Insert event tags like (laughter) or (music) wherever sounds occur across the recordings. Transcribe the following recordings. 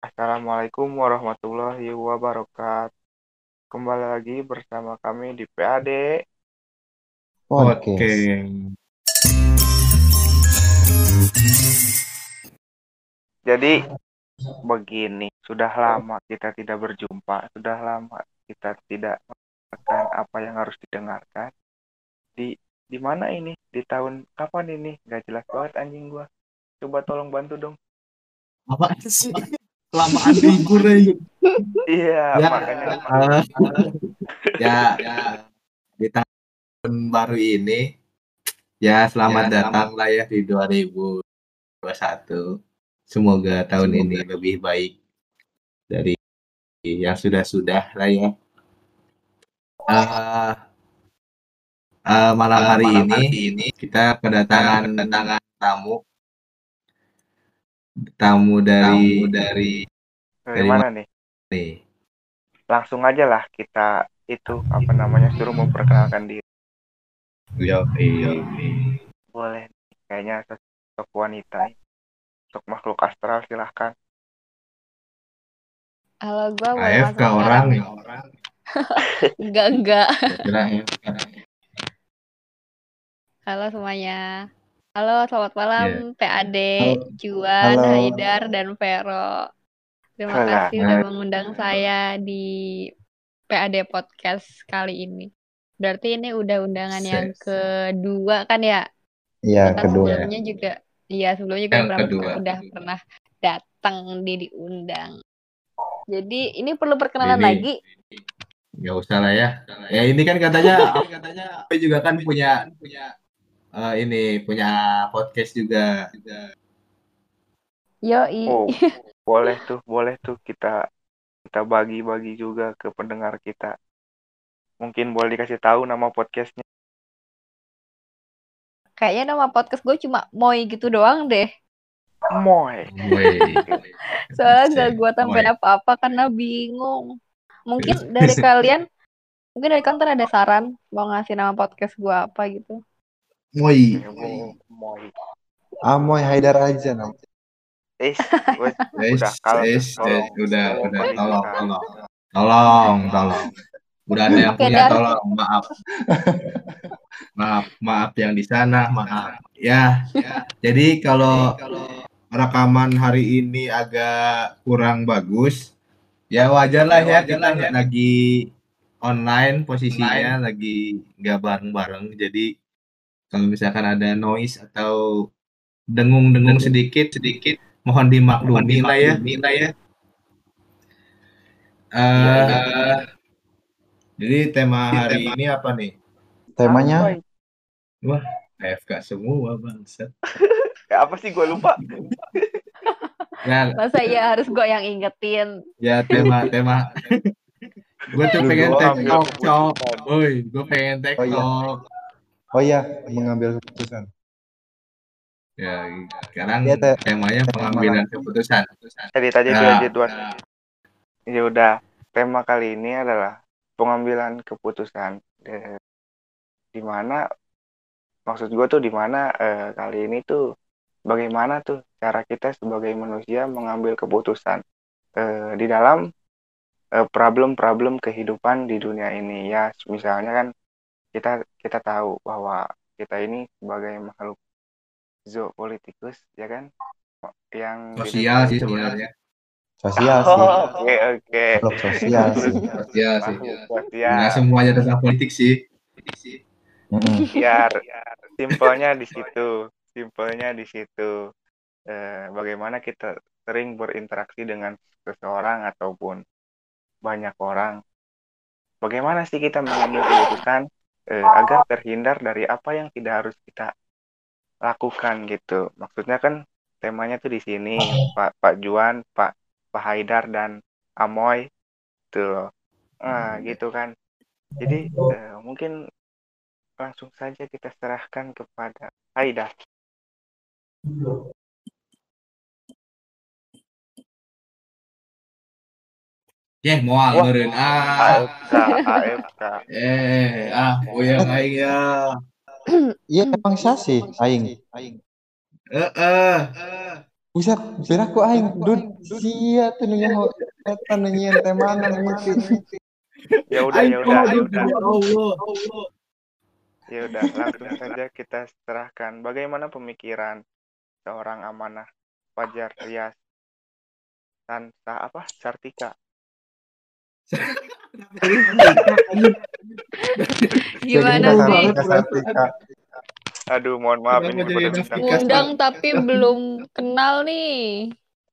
Assalamualaikum warahmatullahi wabarakatuh. Kembali lagi bersama kami di PAD. Oke. Jadi begini, sudah lama kita tidak berjumpa, sudah lama kita tidak mengatakan apa yang harus didengarkan. Di di mana ini? Di tahun kapan ini? Gak jelas banget anjing gua. Coba tolong bantu dong. Apa sih? (laughs) Kelamaan libur aja. Iya, Ya, makanya ya, ya, di tahun baru ini, ya selamat Ya, datang lah ya di 2021. Semoga tahun ini lebih baik dari yang sudah-sudah lah ya. Eh, eh, malam hari ini, kita kedatangan tamu tamu dari dari dari dari mana nih? nih Langsung aja lah kita itu apa namanya suruh memperkenalkan diri. yo Boleh. Kayaknya sosok wanita. Sosok makhluk astral silahkan. Halo, gua boleh AFK orang sekarang? nih Enggak, enggak. Halo semuanya. Halo, selamat malam PAD, Juan, Halo. Haidar, dan Vero. Terima Halo. kasih sudah mengundang saya di PAD Podcast kali ini. Berarti ini udah undangan yang kedua kan ya? Iya, kedua. sebelumnya juga, iya sebelumnya juga Yang pernah, kedua. udah pernah datang di diundang. Jadi ini perlu perkenalan Ini. lagi. nggak usah lah ya ya ini kan katanya (laughs) katanya aku juga kan punya punya eh, ini punya podcast juga Yoi. Oh, (laughs) boleh tuh, boleh tuh kita kita bagi-bagi juga ke pendengar kita. Mungkin boleh dikasih tahu nama podcastnya. Kayaknya nama podcast gue cuma Moy gitu doang deh. Moy. Woi. (laughs) Soalnya Cek, gue tambahin apa-apa karena bingung. Mungkin dari (laughs) kalian, mungkin dari kantor ada saran mau ngasih nama podcast gue apa gitu. Moi. Moy. Amoy Haidar aja nam. Eh, wes, Es, Udah, es, tolong. es, udah, Tolong, udah, tolong, tolong, tolong, tolong. Udah ada yang punya, tolong, maaf, maaf, maaf yang di sana, maaf. Ya, jadi kalau rekaman hari ini agak kurang bagus, ya wajar lah ya, kita nggak lagi online posisinya, lagi nggak bareng-bareng. Jadi kalau misalkan ada noise atau dengung-dengung sedikit, sedikit, mohon dimaklumi lah ya. Eh, Iya, jadi tema hari ini apa nih? Temanya Apa? AFK semua bangsat. Ya, (laughs) apa sih gue lupa? Ya, Masa ya harus gue yang ingetin? ya tema tema. (laughs) gue tuh pengen ya. cok. Boy, gue pengen Oh, iya. Oh ya, mengambil keputusan. Ya, sekarang Iya, Teh. temanya pengambilan keputusan. Aja dulu, Nah, edit dulu. Ya udah, tema kali ini adalah pengambilan keputusan. Eh, di mana maksud gue tuh di mana eh, kali ini tuh bagaimana tuh cara kita sebagai manusia mengambil keputusan eh, di dalam eh, problem-problem kehidupan di dunia ini ya misalnya kan kita kita tahu bahwa kita ini sebagai makhluk zoopolitikus ya kan yang Sosial sih sebenarnya. Sosial sih. Oh, oke oke Makhluk sosial sih. Sosial sih. Sosial. Nggak semuanya tentang politik sih. Biar simpelnya di situ simpelnya di situ Eh, bagaimana kita sering berinteraksi dengan seseorang ataupun banyak orang bagaimana sih kita mengambil keputusan eh, agar terhindar dari apa yang tidak harus kita lakukan gitu. Maksudnya kan temanya tuh di sini (laughs) Pak Pak Juan Pak Pak Haidar dan Amoy tuh loh. Nah gitu kan. Jadi eh, mungkin langsung saja kita serahkan kepada Haidar. Ya, moal Wah. meureun ah. AFK, AFK. Eh, ah, boyang (clears throat) aing ya. Iya emang sih Aing. Eh, eh. Buset, kira ku aing dud sia teh nu nyaho eta nu nyieun teh mana mimiti. Ya udah, ya udah, ya udah. Ya udah, langsung saja kita serahkan bagaimana pemikiran seorang amanah Fajar Rias dan Sa- apa Sartika. Gimana sih? Aduh, mohon maaf ini? Ngundang tapi belum kenal nih.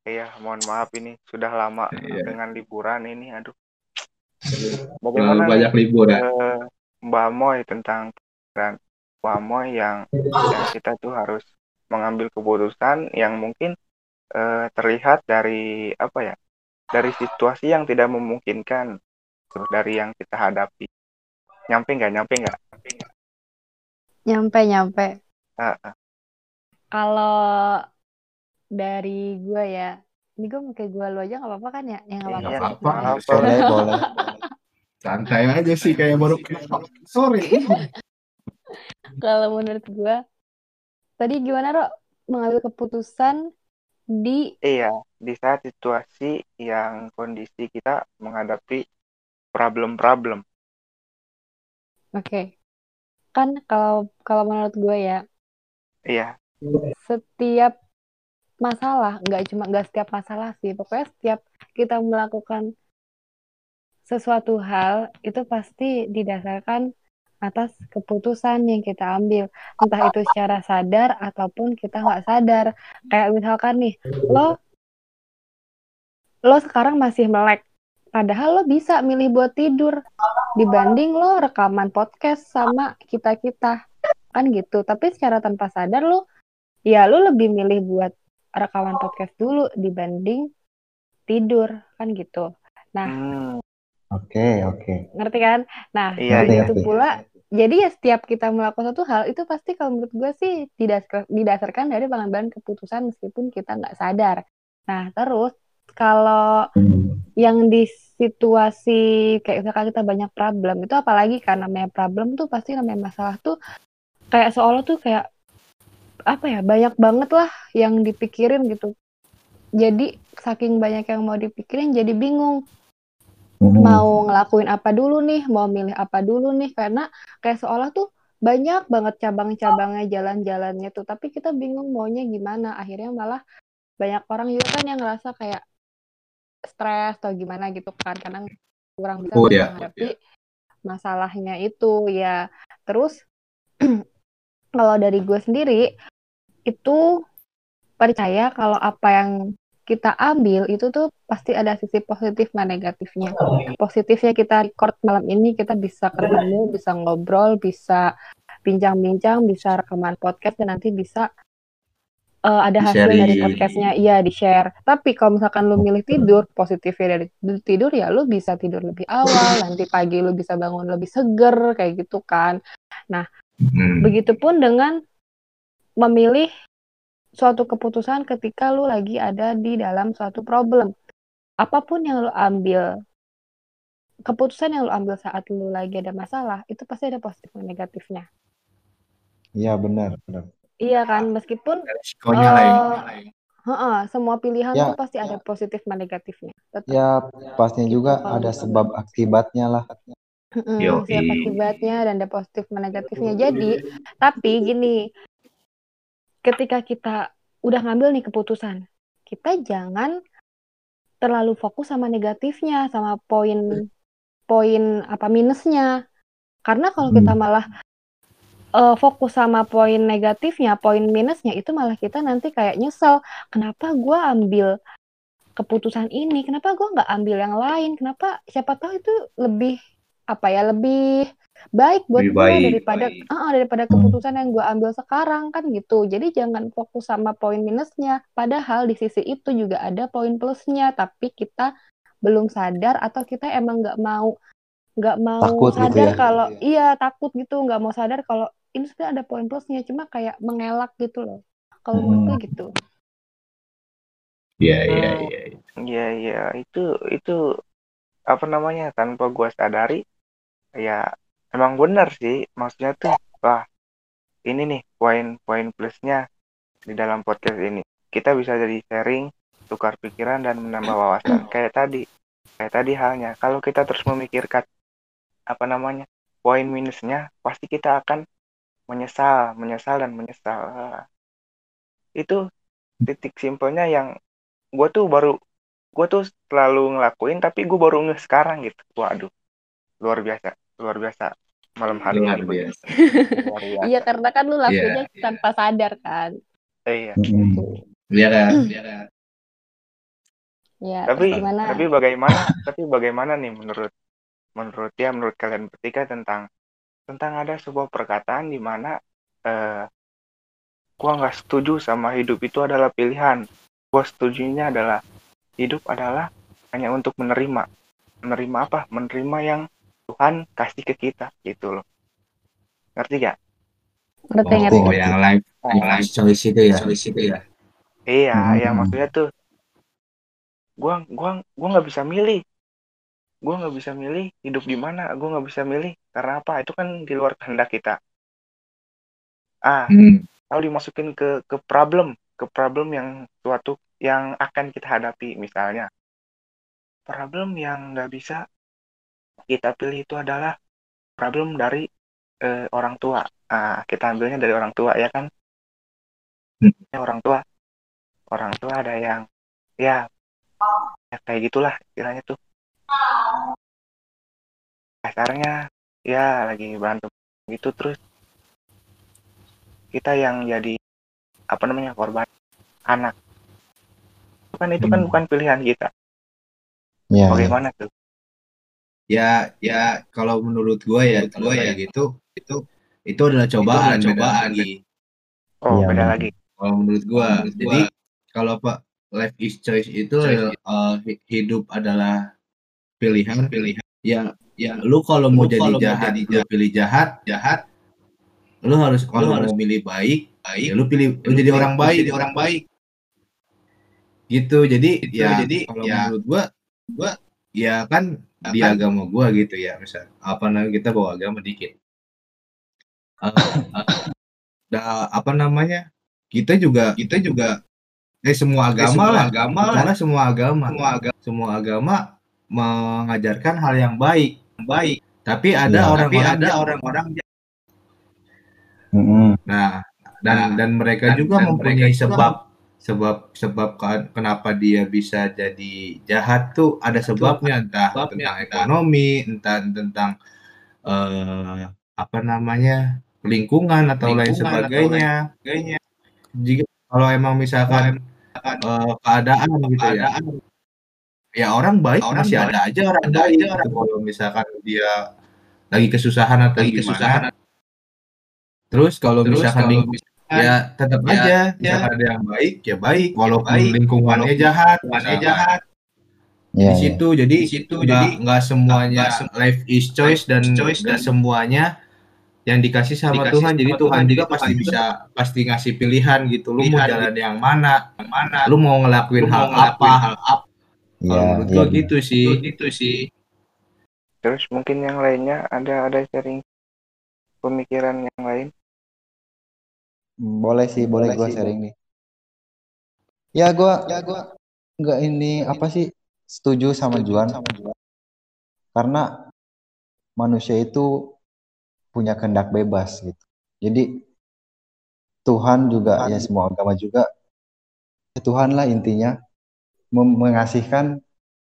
Iya, mohon maaf ini sudah lama Iya. dengan liburan ini. Aduh. Bagaimana banyak liburan. eh, Mbak Moy tentang dan Mbak Moy yang yang kita tuh harus mengambil keputusan yang mungkin eh, terlihat dari apa ya? Dari situasi yang tidak memungkinkan, terus dari yang kita hadapi. Nyampe nggak? Nyampe nggak? Nyampe? Nyampe. Ah, ah. Kalau dari gue ya, ini gue pakai gue lu aja nggak apa-apa kan ya? Ya nggak Iya, apa-apa. Boleh, boleh. Santai aja sih kayak baru kenal. (laughs) Sorry. Kalau menurut gue, tadi gimana Rok? Mengambil keputusan di Iya, di saat situasi yang kondisi kita menghadapi problem-problem. Oke. Kan kalau kalau menurut gue ya, Iya, setiap masalah, nggak cuma nggak setiap masalah sih, pokoknya setiap kita melakukan sesuatu hal itu pasti didasarkan atas keputusan yang kita ambil, entah itu secara sadar ataupun kita nggak sadar. Kayak misalkan nih, lo lo sekarang masih melek, padahal lo bisa milih buat tidur dibanding lo rekaman podcast sama kita kita. Kan gitu. Tapi secara tanpa sadar lo ya lu lebih milih buat rekaman podcast dulu dibanding tidur. Kan gitu. Hmm, Oke, oke. ngerti kan nah Iya, Ngerti, iya. pula jadi ya setiap kita melakukan satu hal itu pasti kalau menurut gue sih didasar- didasarkan dari pengambilan keputusan meskipun kita nggak sadar nah terus kalau Hmm. yang di situasi kayak misalkan kita banyak problem itu apalagi kan namanya problem tuh pasti namanya masalah tuh kayak seolah tuh kayak apa ya banyak banget lah yang dipikirin gitu jadi saking banyak yang mau dipikirin jadi bingung Hmm. mau ngelakuin apa dulu nih mau milih apa dulu nih karena kayak seolah tuh banyak banget cabang-cabangnya jalan-jalannya tuh tapi kita bingung maunya gimana akhirnya malah banyak orang juga kan yang ngerasa kayak stres atau gimana gitu kan karena kurang bisa Oh, iya. menghadapi masalahnya itu ya terus (clears throat) kalau dari gue sendiri itu percaya kalau apa yang kita ambil itu tuh pasti ada sisi positif dan negatifnya. Positifnya kita record malam ini kita bisa ketemu, bisa ngobrol, bisa bincang-bincang, bisa rekaman podcast dan nanti bisa eh, ada hasil dari podcastnya, iya di share. Tapi kalau misalkan lu milih tidur, positifnya dari tidur ya lu bisa tidur lebih awal, (laughs) nanti pagi lu bisa bangun lebih seger kayak gitu kan. Hmm. Begitupun dengan memilih suatu keputusan ketika lu lagi ada di dalam suatu problem. Apa pun yang lu ambil, keputusan yang lu ambil saat lu lagi ada masalah, itu pasti ada positif dan negatifnya. Iya, benar, benar. Iya kan, meskipun Resikonya lah yang eh, heeh, semua pilihan Ya. tuh pasti ada positif dan negatifnya. Tetap. Ya, pastinya juga ada sebab akibatnya lah. Mm-mm, Yoi. siap akibatnya dan ada positif dan negatifnya. Jadi, tapi gini, ketika kita udah ngambil nih keputusan, kita jangan terlalu fokus sama negatifnya, sama poin poin apa minusnya. Karena kalau kita Hmm. malah eh, fokus sama poin negatifnya, poin minusnya itu malah kita nanti kayak nyesel. Kenapa gua ambil keputusan ini? Kenapa gua nggak ambil yang lain? Kenapa? Siapa tahu itu lebih apa ya? Lebih baik buat Lebih gue baik, daripada baik. Ah, daripada keputusan yang gue ambil sekarang kan gitu. Jadi jangan fokus sama poin minusnya. Padahal di sisi itu juga ada poin plusnya, tapi kita belum sadar atau kita emang nggak mau nggak mau Takut gitu sadar ya. kalau iya takut gitu nggak mau sadar kalau ini sebenarnya ada poin plusnya cuma kayak mengelak gitu loh kalau menurut gue Hmm. gitu Iya, iya, Hmm. iya. Iya, iya, itu itu apa namanya tanpa gua sadari ya emang benar sih maksudnya tuh wah ini nih poin-poin plusnya di dalam podcast ini. Kita bisa jadi sharing tukar pikiran dan menambah wawasan. (clears throat) Kayak tadi kayak tadi halnya kalau kita terus memikirkan apa namanya poin minusnya pasti kita akan menyesal menyesal dan menyesal. Itu titik simpelnya yang gue tuh baru gue tuh selalu ngelakuin tapi gue baru nge sekarang gitu. Waduh luar biasa luar biasa malam hari Luar ini biasa. luar biasa Iya karena kan lu lakuinnya tanpa sadar kan. iya Mm-mm. Iya kan? (clears throat) Iya kan? Ya, tapi gimana? tapi bagaimana tapi bagaimana nih menurut menurut ya menurut kalian bertiga tentang tentang ada sebuah perkataan di mana eh gua nggak setuju sama hidup itu adalah pilihan gua setujunya adalah hidup adalah hanya untuk menerima menerima apa menerima yang Tuhan kasih ke kita gitu loh ngerti gak Ngerti Oh, ngerti. yang live, life choice itu ya. Choice itu ya. iya Hmm. yang maksudnya tuh gua gua gua nggak bisa milih gua nggak bisa milih hidup di mana gua nggak bisa milih karena apa itu kan di luar kehendak kita ah Hmm. kalau dimasukin ke ke problem ke problem yang suatu yang akan kita hadapi misalnya problem yang nggak bisa kita pilih itu adalah problem dari eh, orang tua. Ah kita ambilnya dari orang tua ya kan? Hmm. Ya, orang tua. Orang tua ada yang ya, ya kayak gitulah istilahnya tuh. Kasarnya ya lagi berantem gitu terus. Kita yang jadi apa namanya korban anak. Kan itu kan Hmm. bukan pilihan kita. Iya. bagaimana tuh Ya, ya kalau menurut gua ya, Menurut gua gua ya gitu, itu itu adalah cobaan, adalah beda cobaan, lagi. oh Iya, beda benar. lagi Kalau menurut gua. jadi kalau Pak life is choice itu Choice. eh, hi- hidup adalah pilihan, pilihan. Ya, ya lu kalau mau Lu jadi kalau mau jahat, jadi lu pilih jahat, jahat. Lu harus kalau harus mau milih baik, baik ya lu pilih lu jadi orang baik, jadi orang baik gitu. Jadi Gitu, ya jadi kalau ya, menurut gua, gua ya kan Ya di agama gua gitu ya, misal apa namanya kita bawa agama dikit. Eh, (laughs) eh, da- apa namanya? Kita juga kita juga eh semua eh, agama semua lah, agama lah karena semua agama, semua agama semua agama mengajarkan hal yang baik. baik Tapi Iya. ada tapi orang-orang ada orang-orang yang Mm-mm. Nah, dan dan mereka dan- juga dan mempunyai mereka juga sebab sebab sebab ke- kenapa dia bisa jadi jahat tuh ada sebabnya entah sebabnya, tentang ekonomi, entah tentang eh, apa namanya lingkungan atau lain Lingkungan atau sebagainya. kayaknya Jika kalau emang misalkan eh, keadaan gitu ya, keadaan ya orang baik Orang masih baik. ada aja orang Ada baik. aja gitu. orang Kalau misalkan dia lagi kesusahan atau lagi gimana, kesusahan terus kalau terus misalkan kalau lingkungan ya tetap ya, aja ya. misalkan ada yang baik ya baik. Walaupun baik, lingkungannya walaupun jahat lingkungannya jahat. di Iya, iya. situ jadi di situ nggak jadi nggak semuanya life is choice dan choice dan dan- semuanya yang dikasih sama Dikasih Tuhan. Jadi sama Tuhan Tuhan, juga jadi pasti Tuhan bisa pasti ngasih pilihan gitu. Lu mau Pilihan. jalan yang mana? Yang mana? Lu mau ngelakuin lu hal mau ngelakuin apa? hal apa? Kalau menurut benar. gitu sih. Gitu sih. Terus mungkin yang lainnya ada ada sharing pemikiran yang lain Boleh sih, boleh gua sharing nih. Ya gua ya gua nggak ini apa sih setuju sama Juan karena manusia itu punya kehendak bebas gitu. Jadi Tuhan juga ya semua agama juga ya Tuhan lah intinya mengasihkan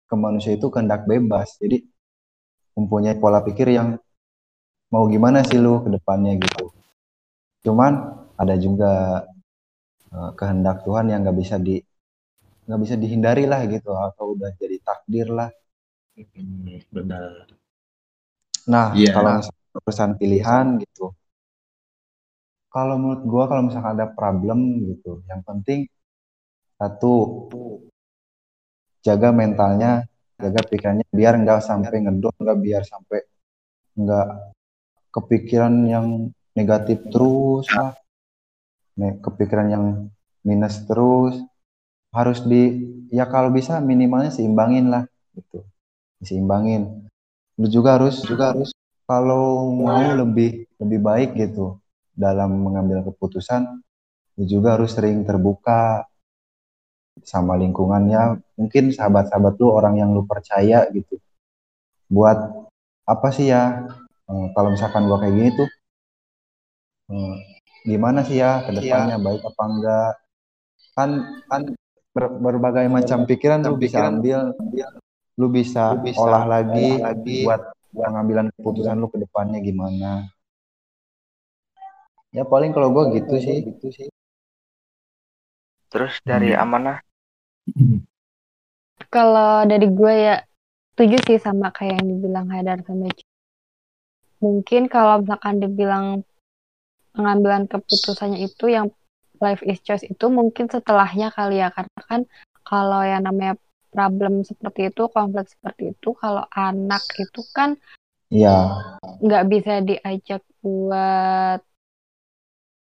ke manusia itu kehendak bebas. Jadi mempunyai pola pikir yang mau gimana sih lu ke depannya gitu. Cuman ada juga eh, kehendak Tuhan yang nggak bisa di nggak bisa dihindari lah gitu atau udah jadi takdir lah. benar Nah, Iya. kalau urusan pilihan gitu, kalau menurut gua kalau misalkan ada problem gitu, yang penting satu jaga mentalnya, jaga pikirannya biar nggak sampai ngedon, nggak biar sampai nggak kepikiran yang negatif terus lah, kepikiran yang minus terus, harus di ya kalau bisa minimalnya seimbangin lah gitu, diseimbangin. Lu juga harus juga harus kalau mau lebih lebih baik gitu dalam mengambil keputusan, lu juga harus sering terbuka, sama lingkungannya. Mungkin sahabat-sahabat lu orang yang lu percaya gitu. Buat apa sih ya? Eh, kalau misalkan gua kayak gini tuh eh, gimana sih ya ke depannya baik apa enggak? Kan kan ber- berbagai macam pikiran lu bisa ambil. Lu bisa, olah lagi, buat pengambilan keputusan lu ke depannya gimana. Ya paling kalau gua gitu sih. Gitu sih Terus dari Hmm. amanah? (clears throat) Kalau dari gue ya setuju sih sama kayak yang dibilang Haidar sama. Mungkin kalau misalkan dibilang pengambilan keputusannya itu yang life is choice itu mungkin setelahnya kali ya. Karena kan kalau yang namanya problem seperti itu konflik seperti itu kalau anak itu kan iya. nggak bisa diajak buat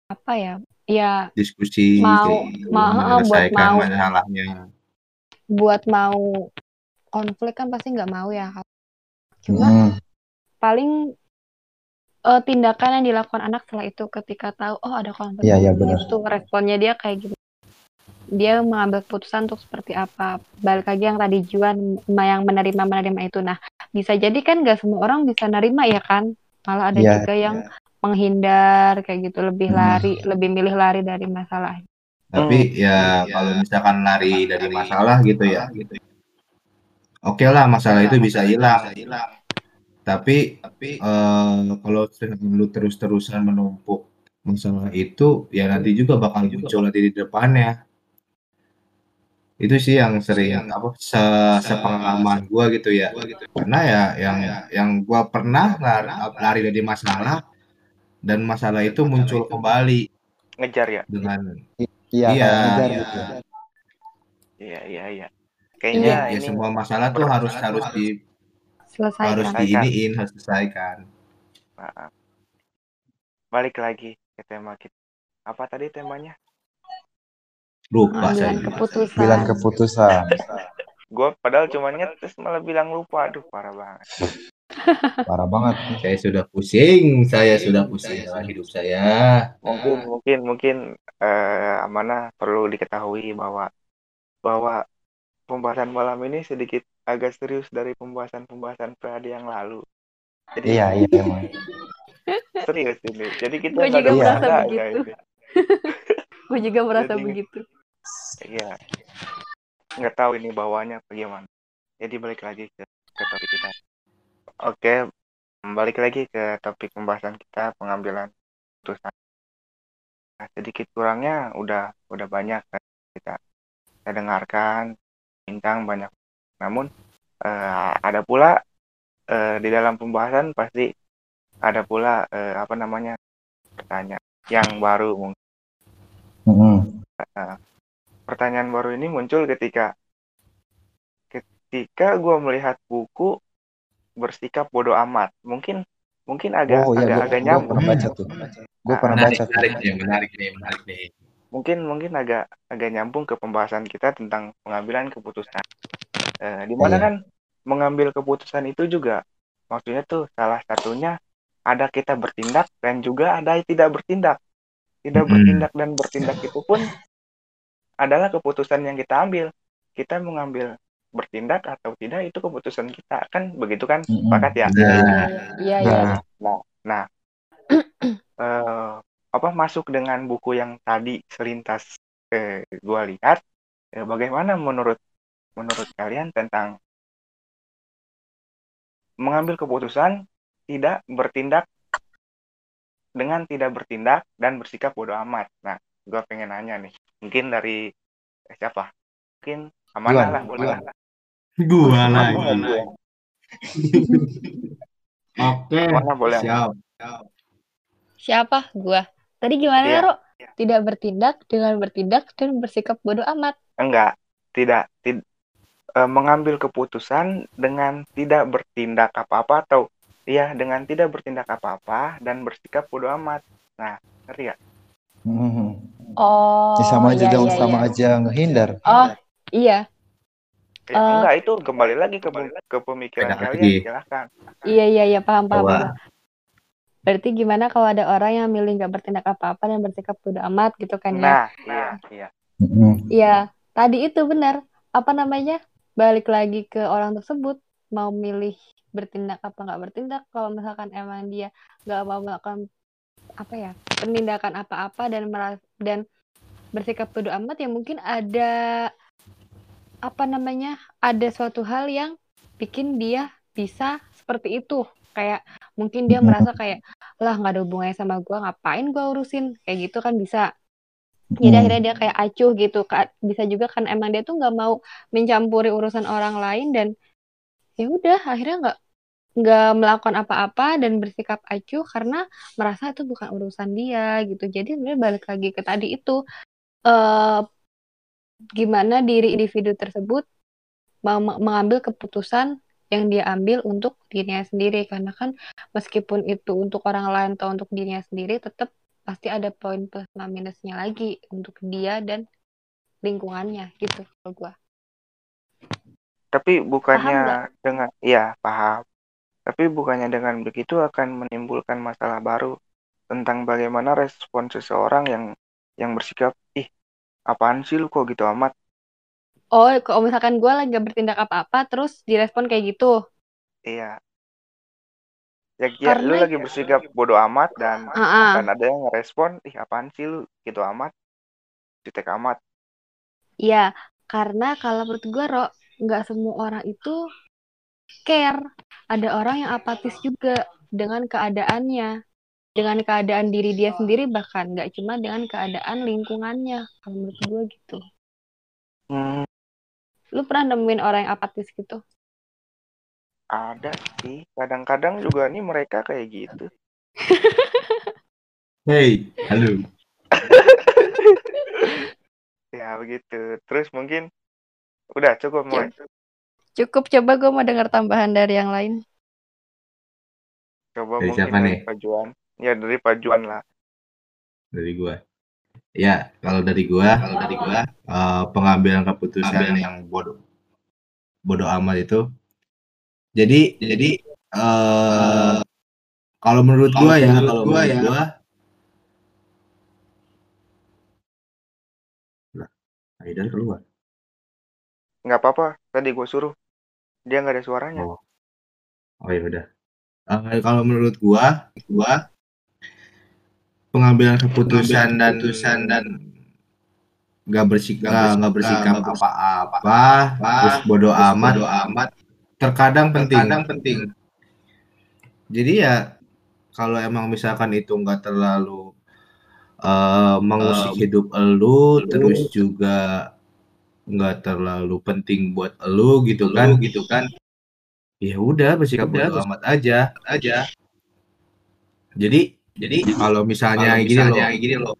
apa ya? Ya diskusi Mau- gitu, mau- buat mau. masalahnya. buat mau konflik kan pasti nggak mau ya. Cuma Mm, paling eh, tindakan yang dilakukan anak setelah itu ketika tahu oh ada konflik Iya, iya, benar. itu responnya dia kayak gitu dia mengambil keputusan untuk seperti apa. Balik lagi yang tadi Juan yang menerima menerima itu. Nah bisa jadi kan nggak semua orang bisa nerima ya kan? Malah ada Iya, juga yang menghindar kayak gitu. Lebih Hmm. lari lebih milih lari dari masalah. Tapi ya kalau misalkan lari dari masalah gitu ya. oke lah masalah itu bisa hilang tapi eh, kalau lu terus-terusan menumpuk masalah itu ya nanti juga bakal muncul nanti di depannya itu sih yang sering apa se sepengalaman gua gitu ya karena ya yang yang gua pernah lari, lari dari masalah dan masalah itu muncul kembali ngejar ya? dengan iya Iya, ngejar iya. gitu Iya iya iya. ya, Kayaknya ya ini semua masalah tuh harus harus di selesai harus diiniin harus diselesaikan Maaf. balik lagi ke tema kita. Apa tadi temanya? lupa Ambilan saya keputusan bilang keputusan Gue padahal cuma nyetes malah bilang lupa. Aduh parah banget. (laughs) parah banget saya sudah pusing saya sudah pusing dengan hidup saya Mungkin mungkin mungkin eh, amanah perlu diketahui bahwa bahwa pembahasan malam ini sedikit agak serius dari pembahasan-pembahasan periode yang lalu. Jadi iya iya (laughs) emang serius ini. Jadi kita Gue nggak juga merasa begitu. gue (laughs) juga merasa Jadi- begitu Iya. Nggak tahu ini bawahnya bagaimana. Jadi balik lagi ke, ke topik kita. Oke, balik lagi ke topik pembahasan kita pengambilan keputusan. Nah, sedikit kurangnya udah udah banyak kan kita kita dengarkan bincang banyak. Namun eh, ada pula eh, di dalam pembahasan pasti ada pula eh, apa namanya pertanyaan yang baru mungkin. Mm-mm. pertanyaan baru ini muncul ketika ketika gue melihat buku bersikap bodoh amat. Mungkin mungkin agak oh iya agak gua, agak nyambung. pernah baca tuh. Gua pernah menarik baca tuh. menarik nih menarik nih menarik nih mungkin mungkin agak agak nyambung ke pembahasan kita tentang pengambilan keputusan. Eh, di mana Iya. kan mengambil keputusan itu juga maksudnya tuh salah satunya ada kita bertindak dan juga ada tidak bertindak. Tidak bertindak dan bertindak itu pun adalah keputusan yang kita ambil. Kita mengambil bertindak atau tidak itu keputusan kita kan begitu kan? Sepakat ya? Nah, iya. Iya. iya. Nah (clears throat) eh, apa masuk dengan buku yang tadi selintas eh, gua lihat eh, bagaimana menurut menurut kalian tentang mengambil keputusan tidak bertindak dengan tidak bertindak dan bersikap bodoh amat? Nah gua pengen nanya nih mungkin dari eh, siapa? Mungkin amanah lah boleh lah. gua boleh. oke siap. Siapa? Gua. Tadi gimana, Iya. Ro? Tidak bertindak dengan bertindak dan bersikap bodoh amat. enggak tidak tid- eh, mengambil keputusan dengan tidak bertindak apa-apa atau iya dengan tidak bertindak apa-apa dan bersikap bodoh amat nah ngerti ya Mm-mm. Oh, Ya, sama aja iya, dong iya, sama iya. aja ngehindar Oh, iya. Ya, Eh. enggak itu kembali lagi ke, ke pemikiran kalian lagi. silahkan Iya, iya, iya, paham, paham. Berarti gimana kalau ada orang yang milih nggak bertindak apa-apa dan bersikap bodoh amat gitu kan ya? nah iya iya. Mm-mm. Iya, tadi itu benar. Apa namanya? Balik lagi ke orang tersebut. Mau milih bertindak apa nggak bertindak. Kalau misalkan emang dia nggak mau melakukan apa ya penindakan apa-apa dan meras dan bersikap bodo amat ya mungkin ada apa namanya ada suatu hal yang bikin dia bisa seperti itu. Kayak mungkin dia merasa kayak lah nggak ada hubungannya sama gua ngapain gua urusin? Kayak gitu kan bisa. Jadi Hmm. akhirnya dia kayak acuh gitu Ka- bisa juga kan emang dia tuh nggak mau mencampuri urusan orang lain dan ya udah akhirnya nggak nggak melakukan apa-apa dan bersikap acuh karena merasa itu bukan urusan dia gitu. Jadi sebenarnya balik lagi ke tadi itu eh gimana diri individu tersebut mau me- mengambil keputusan yang dia ambil untuk dirinya sendiri karena kan meskipun itu untuk orang lain atau untuk dirinya sendiri tetap pasti ada poin plus minusnya lagi untuk dia dan lingkungannya gitu kalau gua Tapi bukannya dengan iya paham. Tapi bukannya dengan begitu akan menimbulkan masalah baru tentang bagaimana respon seseorang yang yang bersikap ih apaan sih lu kok gitu amat. Oh kalau misalkan gua lagi gak bertindak apa-apa terus direspon kayak gitu Iya. Ya, ya lu Karena- lagi bersikap bodoh amat dan dan ada yang ngerespon ih apaan sih lu gitu amat. Jutek amat. Iya, karena kalau menurut gue, Ro, nggak semua orang itu care. Ada orang yang apatis juga dengan keadaannya, dengan keadaan diri dia sendiri bahkan nggak cuma dengan keadaan lingkungannya. Kalau menurut gue gitu. Hmm, Lu pernah nemuin orang yang apatis gitu? ada sih. Kadang-kadang juga nih mereka kayak gitu. (laughs) Hey, halo. (laughs) Ya begitu. Terus mungkin udah cukup Moy. Cukup coba gue mau dengar tambahan dari yang lain. Coba Dari mungkin siapa dari nih? Pak Juan. Ya dari Pak Juan lah. dari gua. Ya, kalau dari gua, kalau dari gua eh, pengambilan keputusan yang bodoh bodoh amat itu. Jadi jadi eh kalau menurut gua ya, kalau menurut gua Lah, Aidan keluar. Nggak apa-apa. Tadi gue suruh. Dia nggak ada suaranya. Oh. Oh ya udah. Eh, kalau menurut gua, gua pengambilan keputusan dan dan nggak bersikap nggak bersikap apa-apa, terus bodoh amat, amat terkadang penting. penting. Jadi ya kalau emang misalkan itu nggak terlalu eh, mengusik hidup elu, terus juga nggak terlalu penting buat elu gitu kan, gitu kan. Ya udah bersikap bodo amat aja, aja. Jadi jadi kalau misalnya, gini loh,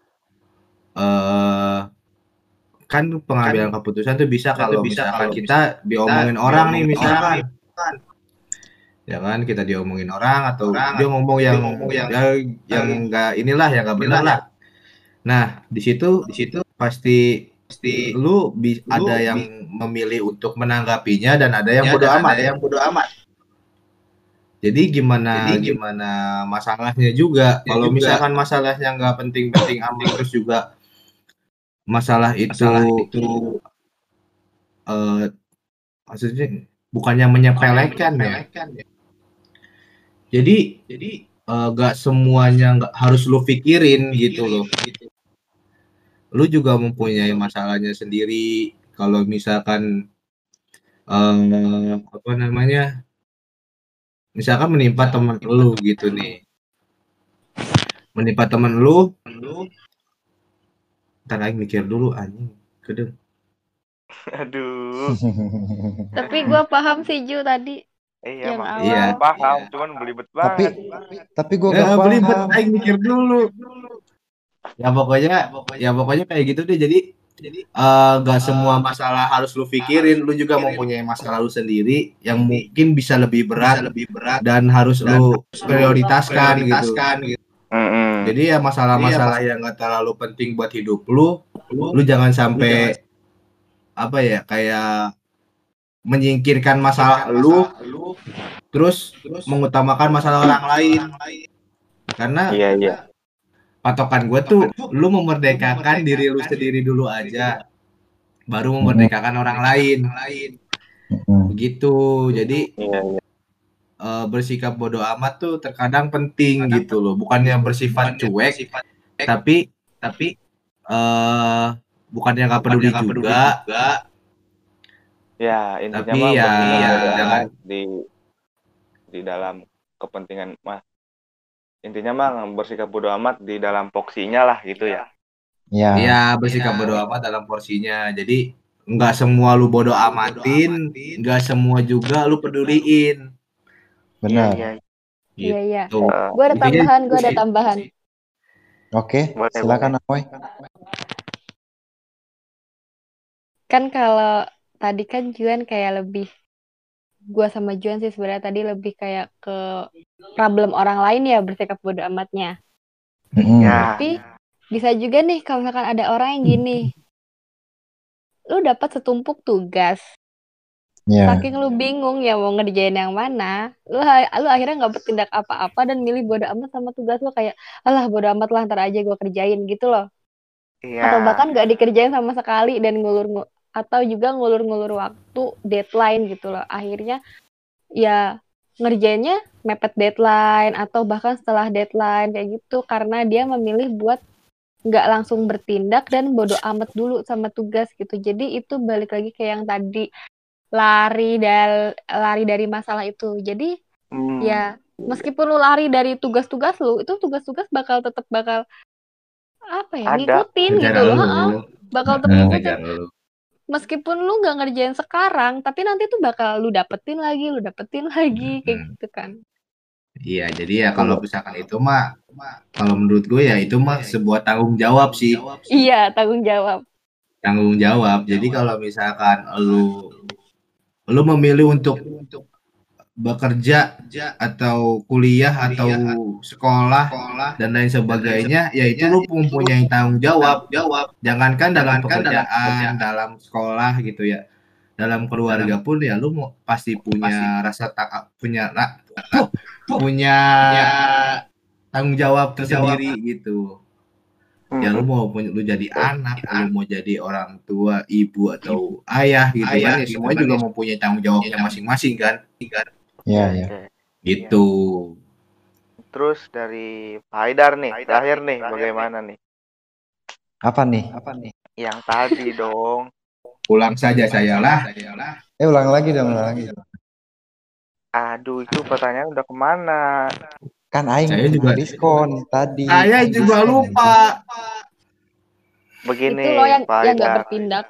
eh kan pengambilan keputusan tuh bisa kalau misalkan kita diomongin orang nih misalkan. ya kan kita diomongin orang atau dia ngomong yang ya, yang enggak inilah yang enggak benar lah. nah di situ di situ pasti pasti lu bi- ada yang memilih untuk menanggapinya dan ada yang bodoh amat. yang bodoh amat jadi gimana gimana masalahnya juga kalau misalkan masalahnya nggak penting-penting amat terus juga masalah itu, eh, maksudnya bukannya menyepelekan ya. Jadi jadi eh, nggak semuanya nggak harus lu pikirin gitu loh. Lu juga mempunyai masalahnya sendiri. Kalau misalkan eh, apa namanya, misalkan menimpa teman lu gitu nih, menimpa teman lu, ntar lagi mikir dulu anjing, kedeng. (laughs) Aduh. Tapi gue paham sih Ju tadi. Iya, Yang awal. Iya. Paham, cuman belibet tapi banget. tapi gue Ya, gak belibet, paham aing mikir dulu. Ya pokoknya, ya pokoknya kayak gitu deh. Jadi eh, nggak semua masalah harus lu pikirin. Lu juga mempunyai masalah lu sendiri yang mungkin bisa lebih berat, lebih berat dan harus lu prioritaskan, gitu. Mm-mm. Jadi ya masalah-masalah yang nggak terlalu penting buat hidup lu, lu jangan sampai apa ya kayak menyingkirkan masalah lu, terus mengutamakan masalah orang lain. Karena Iya, iya. Patokan gue tuh lu memerdekakan diri lu sendiri dulu aja baru memerdekakan orang lain. Begitu. Jadi Iya, iya. eh, bersikap bodoh amat tuh terkadang penting gitu loh. Bukannya bersifat cuek, tapi tapi eh bukannya nggak peduli juga, Ya, intinya Tapi mah ya, ya, jangan- di di dalam kepentingan mah intinya mah bersikap bodo amat di dalam poksinya lah gitu ya. Ya, Iya, bersikap bodoh amat dalam porsinya. Jadi nggak semua lu bodoh amatin, nggak semua juga lu peduliin. benar. Iya, iya. Iya, iya. Tuh. Eh, Gue ada tambahan, gue ada tambahan. Oke, Boleh, silakan Amoy. Kan kalau tadi kan Juan kayak lebih gua sama Juan sih sebenarnya tadi lebih kayak ke problem orang lain ya bersikap bodoh amatnya. Ya, Tapi bisa juga nih kalau misalkan ada orang yang gini. Lu dapat setumpuk tugas, Ya, saking lu bingung ya mau ngerjain yang mana, lu lu akhirnya nggak bertindak apa-apa dan milih bodoh amat sama tugas lu kayak alah bodoh amat lah ntar aja gua kerjain gitu loh. iya. atau bahkan nggak dikerjain sama sekali dan ngulur ngu- atau juga ngulur-ngulur waktu deadline gitu loh. Akhirnya ya ngerjainnya mepet deadline atau bahkan setelah deadline kayak gitu. Karena dia memilih buat nggak langsung bertindak dan bodoh amat dulu sama tugas gitu. Jadi itu balik lagi kayak yang tadi. Lari dal lari dari masalah itu. Jadi Hmm, ya meskipun lu lari dari tugas-tugas lu itu tugas-tugas bakal tetap bakal apa ya Ada. ngikutin Ngejar gitu loh bakal tetap Heeh. ngikutin. Meskipun lu nggak ngerjain sekarang tapi nanti tuh bakal lu dapetin lagi lu dapetin lagi kayak Mm-mm. gitu kan Iya, jadi ya kalau misalkan itu mah, kalau menurut gue ya itu mah sebuah tanggung jawab sih, iya tanggung jawab tanggung jawab. Jadi kalau misalkan lu lu memilih untuk bekerja atau kuliah atau sekolah dan lain sebagainya, ya itu lu mempunyai tanggung jawab. Jangankan dalam pekerjaan, dalam sekolah gitu ya, dalam keluarga pun ya lu mau pasti punya rasa tak punya ra- punya tanggung jawab tersendiri gitu. hmm. Ya lu mau punya lu jadi anak, lu mau jadi orang tua, ibu atau ayah gitu kan, ya semua juga mempunyai tanggung jawabnya masing-masing kan, ya, ya. Oke. gitu. Terus dari Pak Haidar nih, terakhir nih, bagaimana nih? Apa nih? Yang tadi (laughs) dong. Pulang saja saya lah. Eh, ulang lagi dong, ulang lagi. Aduh, itu pertanyaan udah ke mana? Kan Aing Saya juga- diskon tadi. Saya Aing juga diskon. lupa. Begini, itu loh yang Pak yang Haidar. bertindak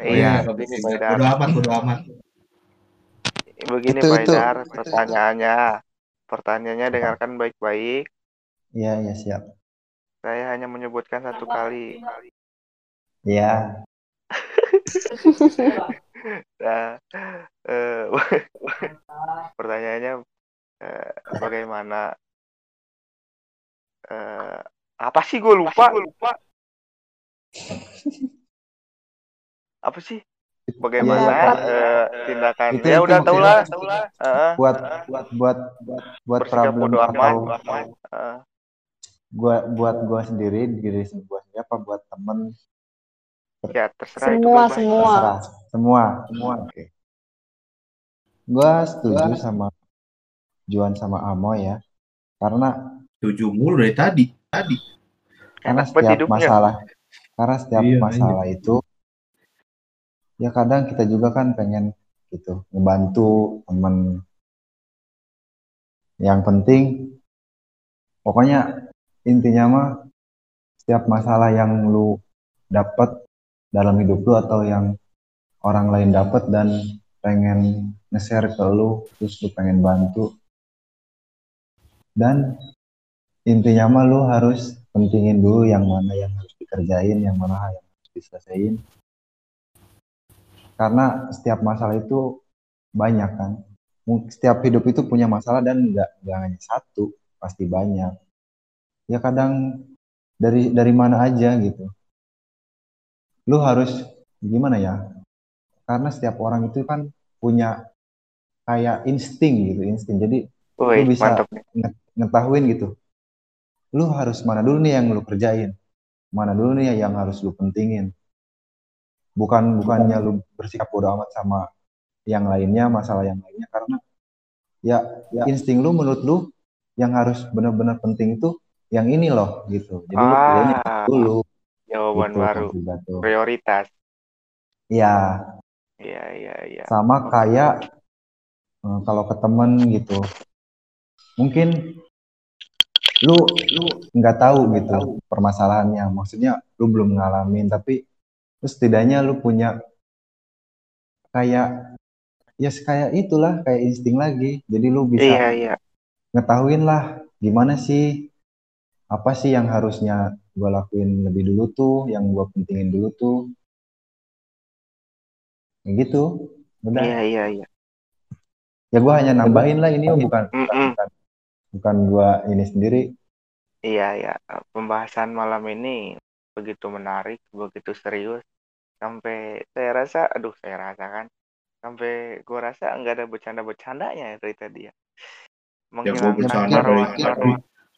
Iya, Oh, begini iya, Pak Haidar. bodo amat, bodo amat. Begini Itu- Pak itu. Haidar, pertanyaannya. Pertanyaannya dengarkan baik-baik. Iya, iya siap. Saya hanya menyebutkan satu kali. Iya. (laughs) Nah, eh, (laughs) pertanyaannya eh, bagaimana? eh, apa sih gue lupa? Apa sih? Bagaimana Iya, Pak. eh, tindakan? Itu- ya itu udah tau lah. Heeh. Buat buat buat buat buat bersikap problem atau Heeh. gua buat gua sendiri diri gua sendiri apa buat temen Ya terserah itu semua bebas. semua terserah semua semua oke gua setuju sama Juan sama Amo ya karena Tujuh mulu dari tadi. Tadi. karena Enak setiap hidupnya. masalah karena setiap Iya, masalah itu ya kadang kita juga kan pengen gitu ngebantu temen. Yang penting pokoknya intinya mah setiap masalah yang lu dapat dalam hidup lu atau yang orang lain dapat dan pengen nge-share ke lu terus lu pengen bantu. Dan intinya mah lu harus pentingin dulu yang mana yang harus dikerjain yang mana yang harus diselesaikan karena setiap masalah itu banyak kan. Setiap hidup itu punya masalah dan nggak nggak hanya satu pasti banyak. Ya kadang dari dari mana aja gitu. Lu harus gimana ya? Karena setiap orang itu kan punya kayak insting gitu insting. Jadi Woi, lu bisa mantap. ngetahuin gitu. Lu harus mana dulu nih yang lu kerjain? Mana dulu nih yang harus lu pentingin bukan bukannya lu bersikap bodo amat sama yang lainnya masalah yang lainnya karena ya, ya insting lu menurut lu yang harus benar-benar penting itu yang ini loh gitu jadi lu pilihnya Ah, dulu jawaban gitu baru. Pidato. Prioritas. ya Iya, iya, iya. sama kayak eh, kalau ke temen gitu mungkin lu lu nggak tahu gitu permasalahannya maksudnya lu belum ngalamin tapi terus setidaknya lu punya kayak ya kayak itulah kayak insting lagi jadi lu bisa Iya, iya. ngetahuin lah gimana sih apa sih yang harusnya gua lakuin lebih dulu tuh yang gua pentingin dulu tuh kayak gitu udah Iya, iya, iya. ya gua hanya nambahin lah ini bukan Mm-mm. bukan bukan gua ini sendiri Iya, iya. Pembahasan malam ini begitu menarik, begitu serius. Sampai saya rasa, aduh saya rasa kan, sampai gua rasa nggak ada bercanda-bercandanya dari tadi ya. Ya marwah, tadi.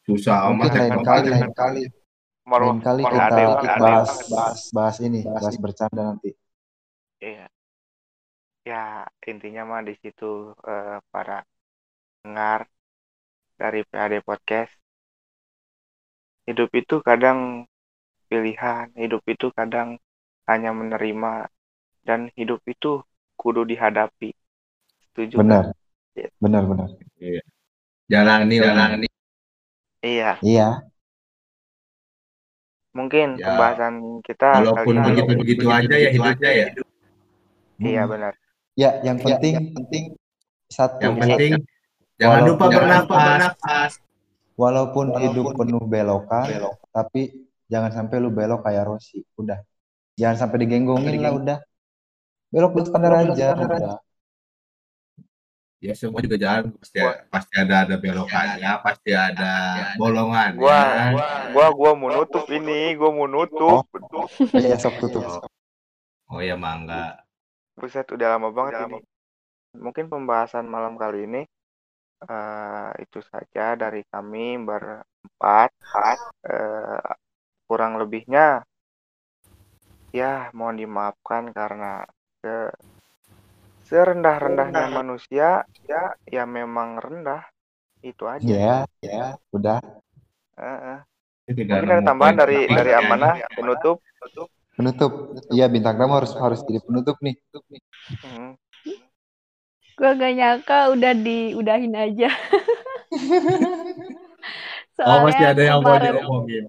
Susah amat mungkin ya lain kali lain kali marwah, lain kali kita ade bahas bahas bahas ini bahas bercanda nanti Iya. Ya, intinya mah di situ eh, para pendengar dari PAD Podcast. Hidup itu kadang pilihan, hidup itu kadang hanya menerima, dan hidup itu kudu dihadapi. Setuju benar Iya. benar benar Jalani lah. Iya, iya mungkin Ya, pembahasan kita Walaupun kali ini- begitu-begitu aja ya hidupnya ya. Iya Hmm. benar. ya yang penting penting satu Yang penting jangan lupa jangan bernafas. walaupun hidup penuh belokan tapi jangan sampai lu belok kayak Rossi udah jangan sampai digenggongin lah udah belok belok standar aja udah Ya semua juga jalan pasti pasti ada ada belokannya, pasti ada bolongannya. Gua, gua, gua mau nutup ini, gua mau nutup. iya sok tutup Oh ya mangga. Buset, udah lama banget ini. Mungkin pembahasan malam kali ini eh, itu saja dari kami berempat. Eh, kurang lebihnya ya mohon dimaafkan karena se- serendah-rendahnya manusia ya ya memang rendah itu aja. ya ya udah Eh, eh. Ini tinggal Mungkin ada tambahan dari dari ya. amanah penutup. penutup iya bintang tamu harus harus jadi penutup nih Hmm. Gue gak nyangka udah diudahin aja. (laughs) Oh masih ada yang mau diomongin.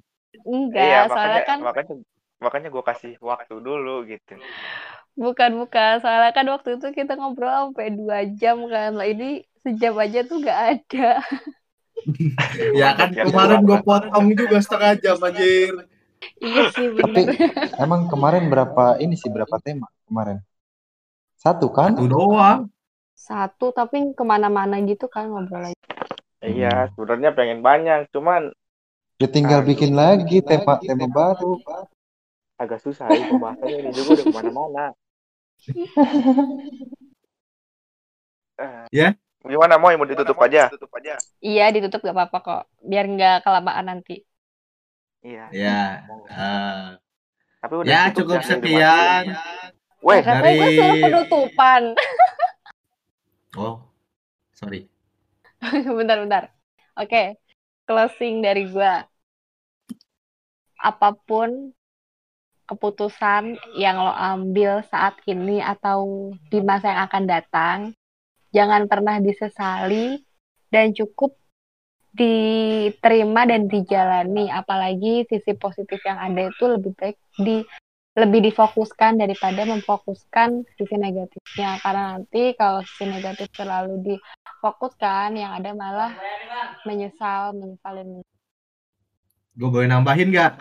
Enggak, Iya, soalnya makanya kan makanya makanya gue kasih waktu dulu gitu. bukan bukan, soalnya kan waktu itu kita ngobrol sampai dua jam kan. Lah ini sejam aja tuh gak ada. (laughs) Ya kan Ya, kemarin gua potong juga setengah jam anjir. iya sih tapi bener. emang kemarin berapa ini sih berapa tema kemarin satu kan Itu doang. Satu tapi ke mana-mana gitu kan ngobrol aja. Iya, sebenarnya pengen banyak, cuman ya tinggal Aduh. bikin lagi tema tema baru agak susah ya pembahasannya ini juga udah ke mana-mana. Eh, (laughs) Ya. Gimana mau mau ditutup aja? Iya ditutup gak apa-apa kok, biar nggak kelamaan nanti. Iya. Ya. eh, Tapi udah ya cukup cukup ya, sekian. Weh, dari- gue suruh penutupan. (laughs) Oh, sorry. (laughs) Bentar-bentar. Oke, closing dari gua. Apa pun keputusan yang lo ambil saat ini atau di masa yang akan datang, jangan pernah disesali dan cukup diterima dan dijalani. Apalagi sisi positif yang ada itu lebih baik di lebih difokuskan daripada memfokuskan sisi negatifnya. Karena nanti kalau sisi negatif terlalu di fokuskan yang ada malah menyesal menyesal menyesal. Gue boleh nambahin nggak?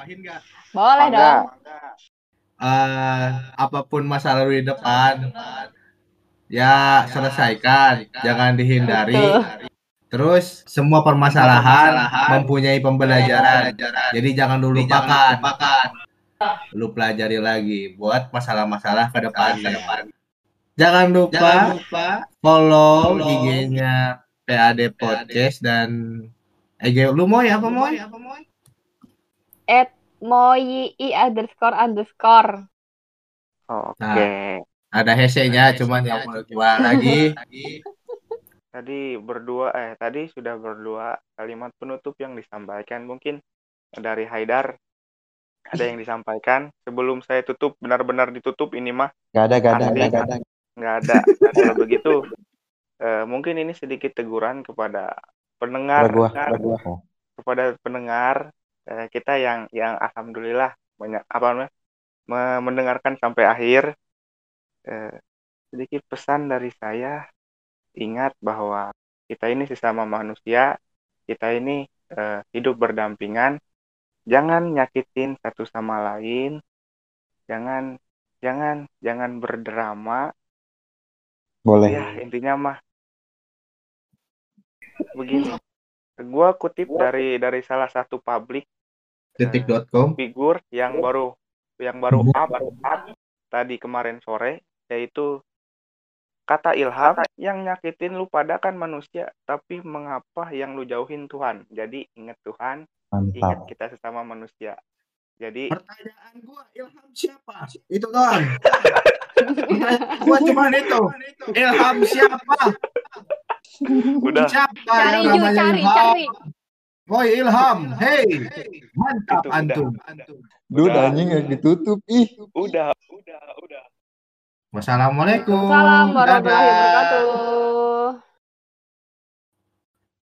boleh Mangga. dong Eh, apa pun masa lalu di depan, ya selesaikan, jangan dihindari. Betul. Terus semua permasalahan mempunyai pembelajaran. Jadi jangan dulu lupakan. Lu pelajari lagi buat masalah-masalah ke depannya. Jangan lupa follow IG-nya PAD Podcast dan IG lu mau ya apa mau? At moi underscore underscore Oke. Ada hesenya, cuman yang mau gimana lagi? (laughs) Tadi berdua eh tadi sudah berdua kalimat penutup yang disampaikan mungkin dari Haidar ada yang disampaikan sebelum saya tutup benar-benar ditutup ini mah Gak ada, gak ada, Asli. gak ada. nggak ada. Kalau begitu eh, mungkin ini sedikit teguran kepada pendengar. Oh. kepada pendengar eh, kita yang yang alhamdulillah banyak apa namanya me- mendengarkan sampai akhir. Eh, sedikit pesan dari saya. Ingat bahwa kita ini sesama manusia. Kita ini eh, hidup berdampingan. Jangan nyakitin satu sama lain. Jangan jangan jangan berdrama. Boleh. ya intinya mah begini gua kutip dari dari salah satu publik Detik.com. figur yang baru yang baru up, up tadi kemarin sore yaitu kata ilham yang nyakitin lu pada kan manusia tapi mengapa yang lu jauhin Tuhan jadi ingat Tuhan ingat Mantap. kita sesama manusia jadi Pertanyaan gua Ilham siapa? Itu doang. (laughs) Gua cuma itu. Ilham siapa? Udah Siapa Cari yang namanya cari, Ilham? cari. Woi Ilham, hey, mantap Itu, udah. antum. Duh, Udah. anjing gak ditutup. Ih. udah udah udah Wassalamualaikum. Salam warahmatullahi wabarakatuh.